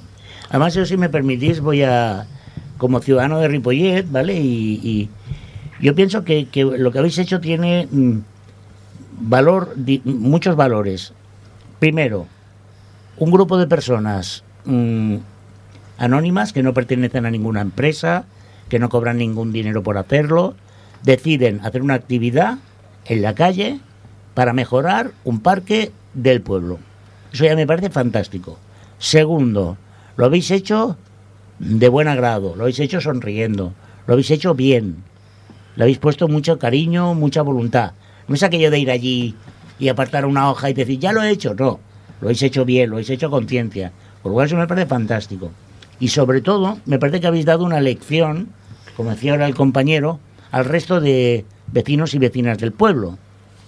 S1: Además, yo si me permitís, voy a, como ciudadano de Ripollet, ¿vale? Y, yo pienso que, lo que habéis hecho tiene mm, valor, muchos valores. Primero, un grupo de personas mm, anónimas que no pertenecen a ninguna empresa, que no cobran ningún dinero por hacerlo, deciden hacer una actividad en la calle para mejorar un parque del pueblo. Eso ya me parece fantástico. Segundo, lo habéis hecho de buen agrado, lo habéis hecho sonriendo, lo habéis hecho bien, le habéis puesto mucho cariño, mucha voluntad. No es aquello de ir allí y apartar una hoja y decir, ya lo he hecho, no, lo habéis hecho bien, lo habéis hecho conciencia. Por lo cual eso me parece fantástico. Y sobre todo, me parece que habéis dado una lección, como decía ahora el compañero, al resto de vecinos y vecinas del pueblo.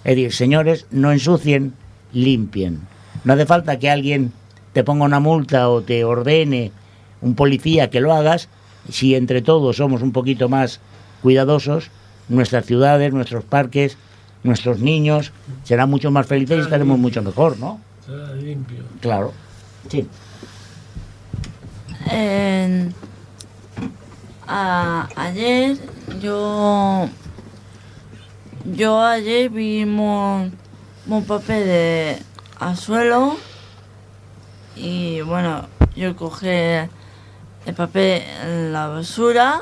S1: Es decir, señores, no ensucien, limpien. No hace falta que alguien te ponga una multa o te ordene un policía que lo hagas. Si entre todos somos un poquito más cuidadosos, nuestras ciudades, nuestros parques, nuestros niños serán mucho más felices y estaremos mucho mejor, ¿no?
S2: Será limpio.
S1: Claro. Sí.
S5: En- a- ayer yo yo ayer vi un, papel de al suelo y bueno yo cogí el papel en la basura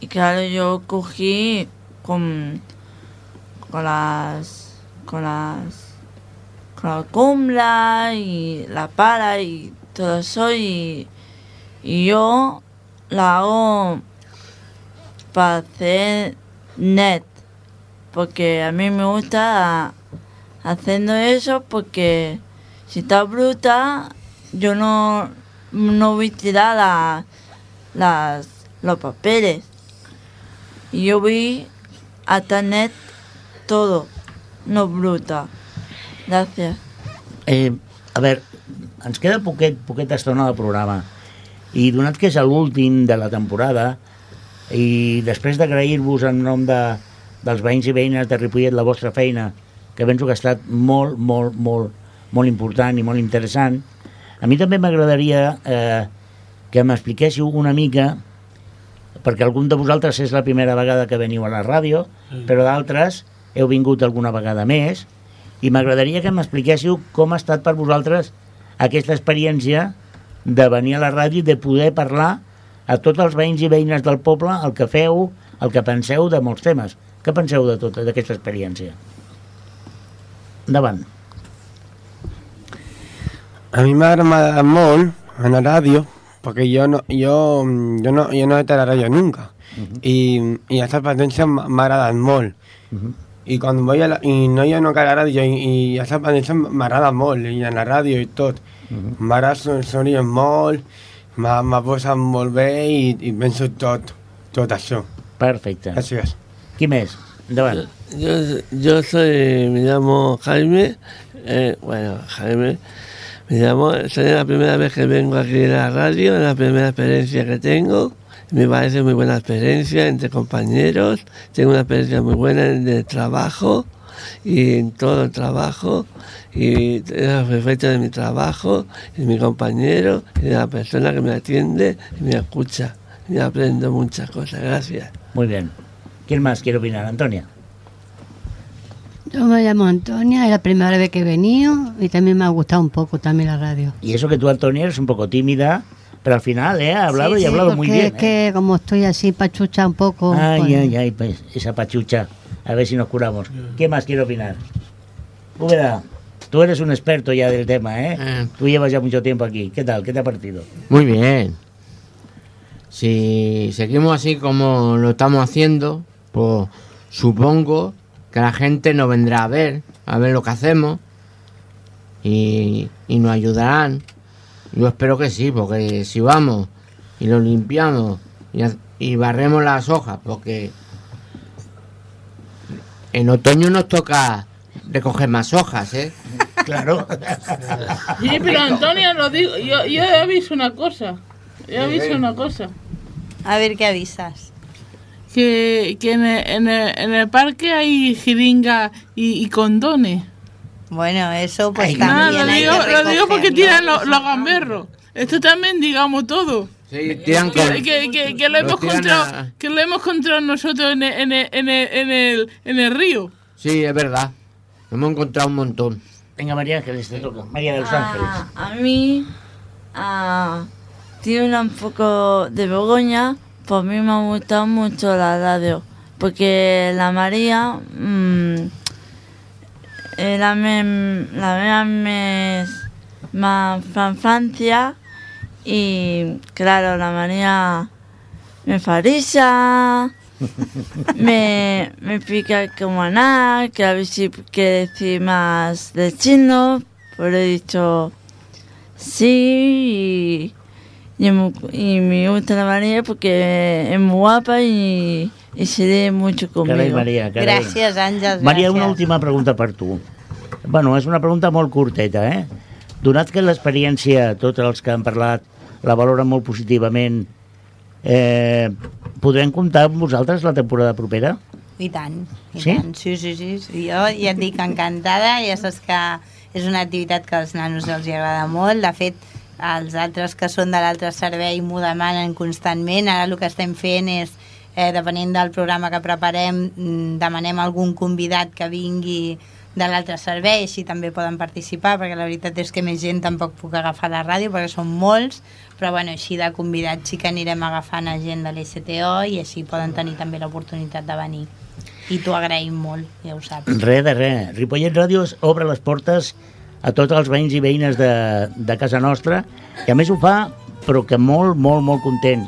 S5: y claro yo cogí con con las con las con la alfombra y la pala y todo eso y, y yo la hago para hacer net porque a mí me gusta haciendo eso porque si está bruta yo no no voy a tirar la- las los papeles. Y yo voy a net todo no bruta. Gracias.
S1: Eh, a veure, ens queda poquet, poqueta estona de programa i donat que és l'últim de la temporada i després d'agrair-vos en nom de, dels veïns i veïnes de Ripollet la vostra feina, que penso que ha estat molt, molt, molt, molt important i molt interessant, a mi també m'agradaria eh, que m'expliquéssiu una mica perquè algun de vosaltres és la primera vegada que veniu a la ràdio,
S2: Sí.
S1: però d'altres heu vingut alguna vegada més, i m'agradaria que m'expliquéssiu com ha estat per vosaltres aquesta experiència de venir a la ràdio i de poder parlar a tots els veïns i veïnes del poble el que feu, el que penseu de molts temes. Què penseu de tota d'aquesta experiència? Endavant.
S11: A mi m'ha agradat molt en la ràdio, perquè jo no, jo, jo no, jo no he estat a la ràdio nunca. I, i aquesta experiència m'ha agradat molt. I quan vull a la, i no hi ha una cara a la ràdio i, i aquesta experiència m'agrada molt, i en la ràdio i tot. M'agrada son- sonir molt, m'ha posat molt bé i, i penso tot, tot això.
S1: Perfecte.
S11: Gràcies.
S1: Qui més? Endavant.
S13: Yo, yo soy, me llamo Jaime, eh, bueno, Jaime, me llamo, soy la primera vez que vengo aquí a la radio, es la primera experiencia que tengo, me parece muy buena experiencia entre compañeros, tengo una experiencia muy buena en el trabajo y en todo el trabajo y es el efecto de mi trabajo, y de mi compañero y de la persona que me atiende y me escucha. Y aprendo muchas cosas, gracias.
S1: Muy bien. ¿Quién más quiere opinar? Antonia.
S7: Yo me llamo Antonia, es la primera vez que he venido y también me ha gustado un poco también la radio.
S1: Y eso que tú, Antonia, eres un poco tímida, pero al final eh, ha hablado
S7: Sí,
S1: y ha
S7: sí,
S1: hablado muy bien.
S7: Es
S1: ¿eh?
S7: que como estoy así pachucha un poco.
S1: Ay,
S7: pues,
S1: ay, ay, pues, esa pachucha. A ver si nos curamos. ¿Quién más quiere opinar? Úbeda, tú eres un experto ya del tema, ¿eh? Tú llevas ya mucho tiempo aquí. ¿Qué tal? ¿Qué te ha parecido?
S3: Muy bien. Si seguimos así como lo estamos haciendo, pues supongo que la gente nos vendrá a ver, a ver lo que hacemos y, y nos ayudarán. Yo espero que sí, porque si vamos y lo limpiamos y barremos las hojas, porque En otoño nos toca recoger más hojas, ¿eh?
S1: Claro.
S9: Sí, pero Antonio, lo digo, yo, yo he visto una cosa. Yo he
S3: Sí,
S9: visto
S3: sí.
S9: una cosa.
S4: A ver qué avisas.
S9: Que, que en, el, en, el, en el parque hay jeringa y, y condones.
S4: Bueno, eso pues
S9: Nada,
S4: también
S9: lo
S4: hay
S9: digo,
S4: que
S9: lo digo porque tiran los, los gamberros. Esto también, digamos, todo.
S3: Sí, tiran
S9: Que,
S3: con-
S9: que, que, que lo
S3: Lo
S9: hemos encontrado,
S3: a-
S9: que lo hemos encontrado nosotros en el, en el, en el, en el, en el río.
S3: Sí, es verdad. Hemos encontrado un montón.
S1: Venga, María Ángeles, te toca. María de los
S5: Ah,
S1: Ángeles.
S5: a mí, ah, tiene un poco de Begoña, pues a mí me ha gustado mucho la radio, porque la María, mm, eh, la, me, la mía me, más Francia y claro, la María me farisa, me, me explica cómo nada, que a ver si quiere decir más de chino, pero he dicho sí y, y, es muy- y me gusta la María porque es muy guapa y, y se lee mucho conmigo.
S1: Carai, Maria, carai.
S4: Gràcies, Àngels,
S1: Maria, una última pregunta per tu. Bueno, és una pregunta molt curteta, eh? Donat que l'experiència, tots els que han parlat, la valoren molt positivament, eh, podrem comptar amb vosaltres la temporada propera?
S4: I tant, i
S1: Sí?
S4: tant. Sí, sí, sí, sí. Jo ja et dic encantada, ja saps que és una activitat que als nanos els agrada molt. De fet, els altres que són de l'altre servei m'ho demanen constantment. Ara el que estem fent és, eh, depenent del programa que preparem, mm, demanem algun convidat que vingui de l'altre servei, així també poden participar, perquè la veritat és que més gent tampoc puc agafar la ràdio, perquè són molts, però bueno, així de convidats sí que anirem agafant a gent de l'STO i així poden tenir també l'oportunitat de venir. I t'ho agraïm molt, ja ho saps.
S1: Res de res. Ripollet Ràdio obre les portes a tots els veïns i veïnes de, de casa nostra, que a més ho fa, però que molt, molt, molt content.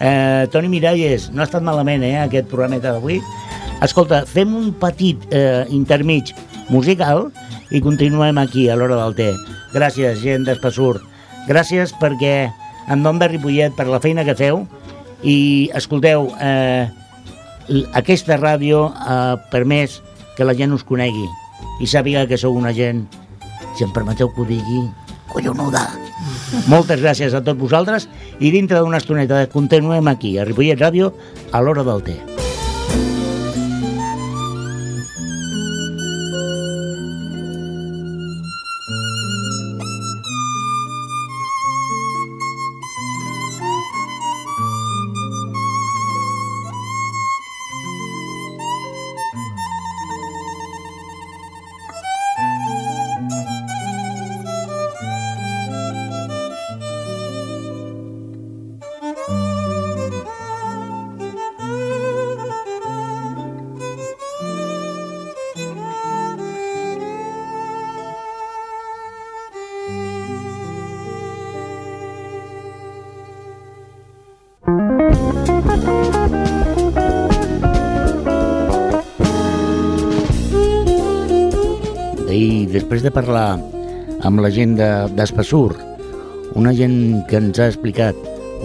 S1: Eh, Toni Miralles, no ha estat malament, eh, aquest programeta d'avui. Escolta, fem un petit eh, intermig musical i continuem aquí, a l'hora del té. Gràcies, gent d'Espassur. Gràcies perquè, en nom de Ripollet, per la feina que feu i, escolteu, eh, aquesta ràdio ha permès que la gent us conegui i sàpiga que sou una gent, si em permeteu que ho digui, collonuda. Moltes gràcies a tots vosaltres i dintre d'una estoneta continuem aquí, a Ripollet Ràdio, a l'hora del té. De parlar amb la gent de- d'Espassur, una gent que ens ha explicat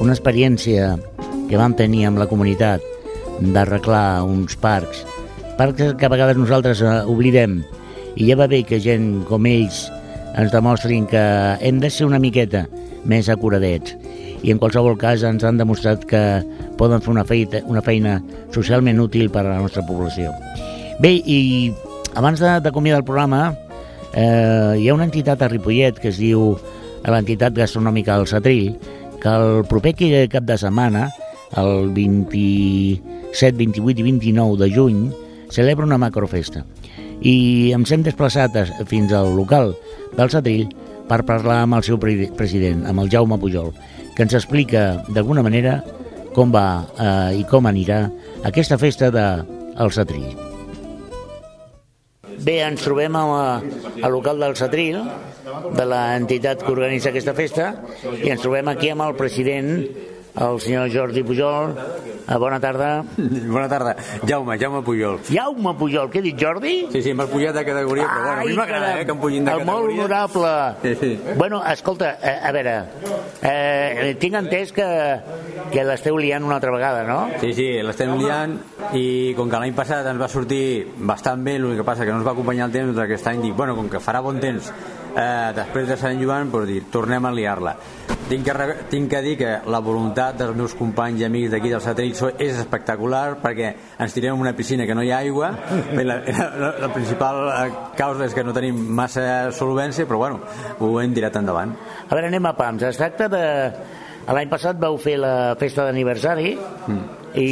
S1: una experiència que vam tenir amb la comunitat d'arreglar uns parcs, parcs que a vegades nosaltres eh, oblidem, i ja va bé que gent com ells ens demostrin que hem de ser una miqueta més acuradets i en qualsevol cas ens han demostrat que poden fer una feina, una feina socialment útil per a la nostra població. Bé, i abans de- d'acomiadar el programa, eh, hi ha una entitat a Ripollet que es diu l'entitat gastronòmica del Satrill, que el proper cap de setmana, el 27, 28 i 29 de juny, celebra una macrofesta. I ens hem desplaçat fins al local del Satrill per parlar amb el seu pre- president, amb el Jaume Pujol, que ens explica d'alguna manera com va eh, i com anirà aquesta festa de, Satrill. Bé, ens trobem a, al local del Satril, de l'entitat que organitza aquesta festa, i ens trobem aquí amb el president el senyor Jordi Pujol. Eh, bona tarda.
S14: Bona tarda. Jaume, Jaume Pujol.
S1: Jaume Pujol, què he dit, Jordi?
S14: Sí, sí, m'has pujat de categoria, però bueno, a mi m'agrada, eh, que em pugin de
S1: el molt
S14: categoria.
S1: honorable.
S14: Sí, sí.
S1: Bueno, escolta, a, a veure, eh, tinc entès que, que l'esteu liant una altra vegada, no?
S14: Sí, sí, l'estem liant i com que l'any passat ens va sortir bastant bé, l'únic que passa que no ens va acompanyar el temps, doncs aquest any dic, bueno, com que farà bon temps eh, després de Sant Joan, doncs dir, tornem a liar-la. Tinc que, tinc que dir que la voluntat dels meus companys i amics d'aquí del satèl·lit és espectacular perquè ens tirem en una piscina que no hi ha aigua la, la, la principal eh, causa és que no tenim massa solvència però bueno, ho hem tirat endavant
S1: A veure, anem a pams. Es tracta de... L'any passat vau fer la festa d'aniversari
S14: mm.
S1: i,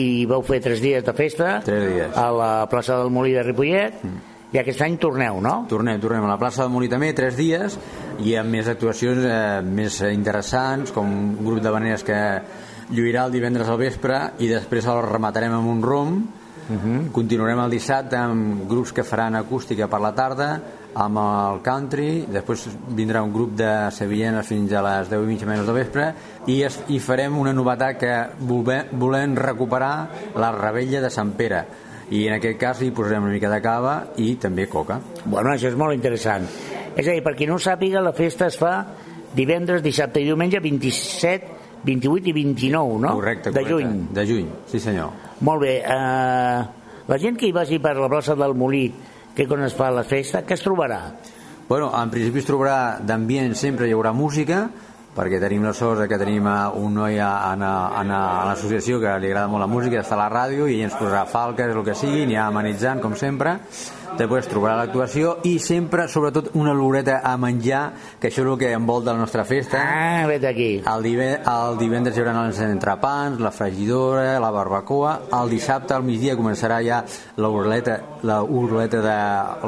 S1: i vau fer tres dies de festa
S14: Tres dies.
S1: a la plaça del Molí de Ripollet i aquest any torneu, no?
S14: Tornem, tornem a la plaça del Molí també, tres dies, i amb més actuacions eh, més interessants, com un grup de veneres que lluirà el divendres al vespre i després el rematarem amb un rom. Continuarem el dissabte amb grups que faran acústica per la tarda, amb el country, després vindrà un grup de sevillanes fins a les 10 i mitja menys del vespre i, es, i farem una novetat que volem, volem recuperar la rebella de Sant Pere i en aquest cas hi posarem una mica de cava i també coca.
S1: Bueno, això és molt interessant. És a dir, per qui no sàpiga, la festa es fa divendres, dissabte i diumenge 27, 28 i 29, no?
S14: Correcte,
S1: De
S14: correcte.
S1: juny.
S14: De juny, sí senyor.
S1: Molt bé. Eh, la gent que hi vagi per la plaça del Molí, que quan es fa la festa, què es trobarà?
S14: Bueno, en principi es trobarà d'ambient, sempre hi haurà música, perquè tenim la sort que tenim un noi a, a, a l'associació que li agrada molt la música, està a la ràdio i ens posarà falques, el que sigui, anirà amenitzant, com sempre. Després trobarà l'actuació i sempre, sobretot, una loreta a menjar, que això és el que envolta la nostra festa.
S1: Ah, vet aquí.
S14: El, dive, el divendres hi haurà els entrepans, la fregidora, la barbacoa. El dissabte al migdia començarà ja la urleta, la urleta de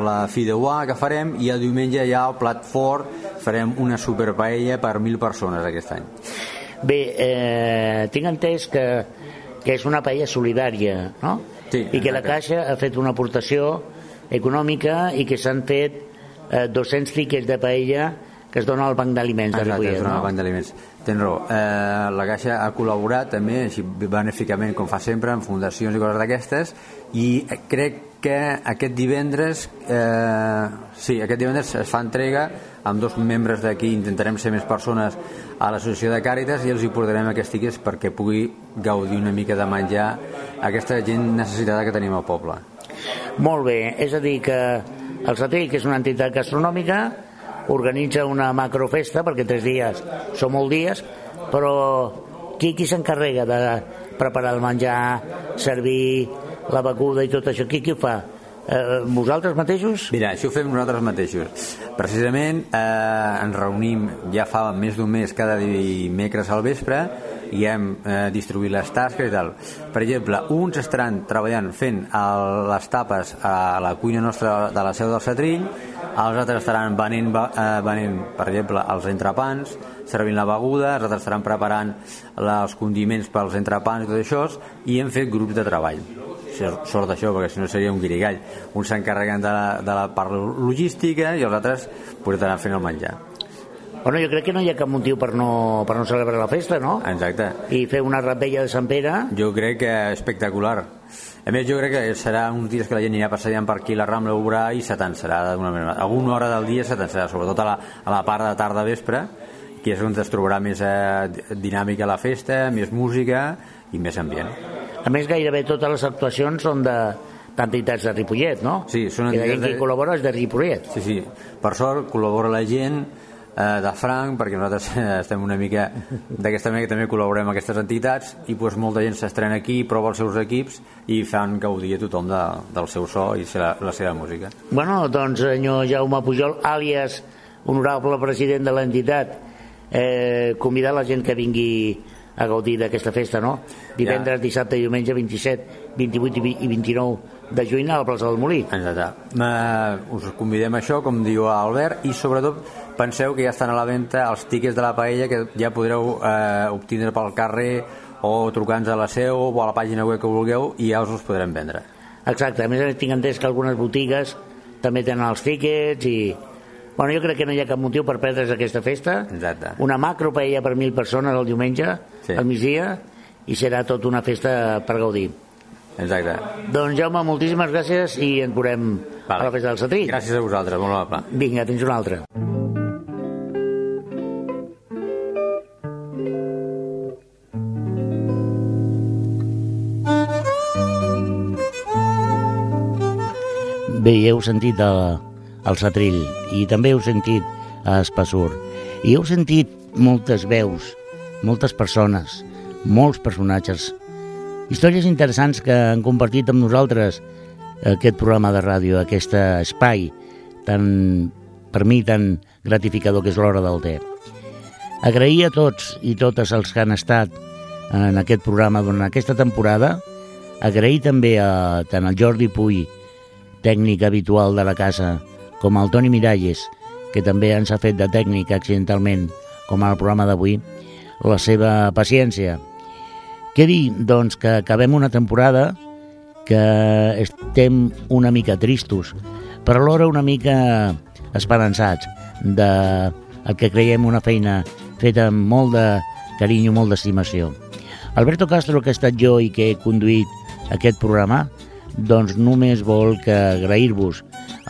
S14: la fideuà que farem i el diumenge ja el plat fort farem una superpaella per mil persones aquest any.
S1: Bé, eh, tinc entès que, que és una paella solidària, no?
S14: Sí,
S1: I que la Caixa ha fet una aportació econòmica i que s'han fet eh, 200 tiquets de paella que es dona al Banc d'Aliments de
S14: Exacte,
S1: Ripollet,
S14: una
S1: no?
S14: banc d'aliments. Tens raó. Eh, la Caixa ha col·laborat també, així benèficament com fa sempre, en fundacions i coses d'aquestes, i crec que aquest divendres, eh, sí, aquest divendres es fa entrega amb dos membres d'aquí, intentarem ser més persones a l'associació de Càritas i els hi portarem aquests tiquets perquè pugui gaudir una mica de menjar aquesta gent necessitada que tenim al poble.
S1: Molt bé, és a dir que el Satell, que és una entitat gastronòmica, organitza una macrofesta, perquè tres dies són molts dies, però qui, qui s'encarrega de preparar el menjar, servir la beguda i tot això? Qui, qui ho fa? Eh, vosaltres mateixos?
S14: Mira, això ho fem nosaltres mateixos. Precisament eh, ens reunim ja fa més d'un mes cada dimecres al vespre i hem eh, distribuït les tasques i tal. Per exemple, uns estaran treballant fent el, les tapes a la cuina nostra de la seu del Satrill, els altres estaran venent, eh, venent per exemple, els entrepans, servint la beguda, els altres estaran preparant els condiments pels entrepans i tot això, i hem fet grups de treball sort d'això, perquè si no seria un guirigall. Uns s'encarreguen de, la, de la part logística i els altres pues, estaran fent el menjar.
S1: Bueno, jo crec que no hi ha cap motiu per no, per no celebrar la festa, no?
S14: Exacte.
S1: I fer una rapella de Sant Pere.
S14: Jo crec que espectacular. A més, jo crec que serà uns dies que la gent anirà passejant per aquí la Rambla veurà i s'atansarà d'alguna manera. Alguna hora del dia s'atansarà, sobretot a la, a la part de tarda-vespre, que és on es trobarà més eh, dinàmica la festa, més música i més ambient.
S1: A més, gairebé totes les actuacions són de d'entitats de Ripollet, no?
S14: Sí, són
S1: I la gent
S14: entitats
S1: que
S14: de-
S1: col·labora és de Ripollet.
S14: Sí, sí. Per sort col·labora la gent de franc, perquè nosaltres eh, estem una mica d'aquesta manera que també col·laborem amb aquestes entitats i pues, molta gent s'estrena aquí, prova els seus equips i fan gaudir a tothom de, del seu so i la, la seva música.
S1: Bueno, doncs, senyor Jaume Pujol, àlies honorable president de l'entitat, eh, convidar la gent que vingui a gaudir d'aquesta festa, no? Divendres, dissabte i diumenge 27, 28 i vi- i 29 de juny a la plaça del Molí.
S14: Exacte. Eh, us convidem a això, com diu Albert, i sobretot penseu que ja estan a la venda els tiquets de la paella que ja podreu eh, obtindre pel carrer o trucar-nos a la seu o a la pàgina web que vulgueu i ja us els podrem vendre.
S1: Exacte, a més a més tinc entès que algunes botigues també tenen els tiquets i Bueno, jo crec que no hi ha cap motiu per perdre's aquesta festa.
S14: Exacte.
S1: Una macro paella per mil persones el diumenge,
S14: Sí.
S1: al migdia, i serà tot una festa per gaudir.
S14: Exacte.
S1: Doncs Jaume, moltíssimes gràcies i ens veurem a la festa del Satrí.
S14: Gràcies a vosaltres, molt amable.
S1: Vinga, tens una altra. Bé, ja heu sentit el, el Satrill i també heu sentit a Espassur. I heu sentit moltes veus, moltes persones, molts personatges, històries interessants que han compartit amb nosaltres aquest programa de ràdio, aquest espai tan, per mi tan gratificador que és l'hora del té. Agrair a tots i totes els que han estat en aquest programa durant aquesta temporada, agrair també a tant el Jordi Puy, tècnic habitual de la casa, com el Toni Miralles, que també ens ha fet de tècnic accidentalment, com al programa d'avui, la seva paciència. Què dir? Doncs que acabem una temporada que estem una mica tristos, però alhora una mica esperançats de el que creiem una feina feta amb molt de carinyo, molt d'estimació. Alberto Castro, que he estat jo i que he conduït aquest programa, doncs només vol que agrair-vos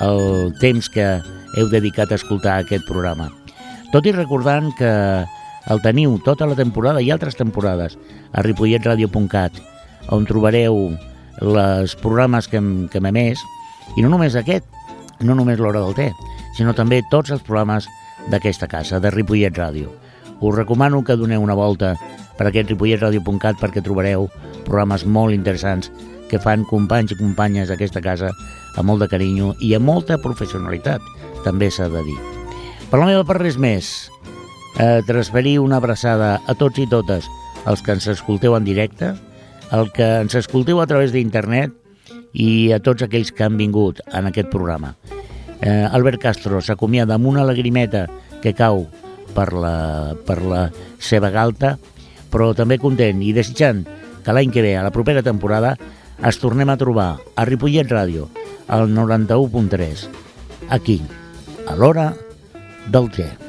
S1: el temps que heu dedicat a escoltar aquest programa. Tot i recordant que el teniu tota la temporada i altres temporades a ripolletradio.cat on trobareu els programes que hem, que hem emès i no només aquest, no només l'hora del té, sinó també tots els programes d'aquesta casa, de Ripollet Ràdio. Us recomano que doneu una volta per aquest ripolletradio.cat perquè trobareu programes molt interessants que fan companys i companyes d'aquesta casa amb molt de carinyo i amb molta professionalitat, també s'ha de dir. Per la meva part, res més. Eh, transferir una abraçada a tots i totes els que ens escolteu en directe, el que ens escolteu a través d'internet i a tots aquells que han vingut en aquest programa. Eh, Albert Castro s'acomiada amb una lagrimeta que cau per la, per la seva galta, però també content i desitjant que l'any que ve, a la propera temporada, es tornem a trobar a Ripollet Ràdio, al 91.3, aquí, a l'hora del G.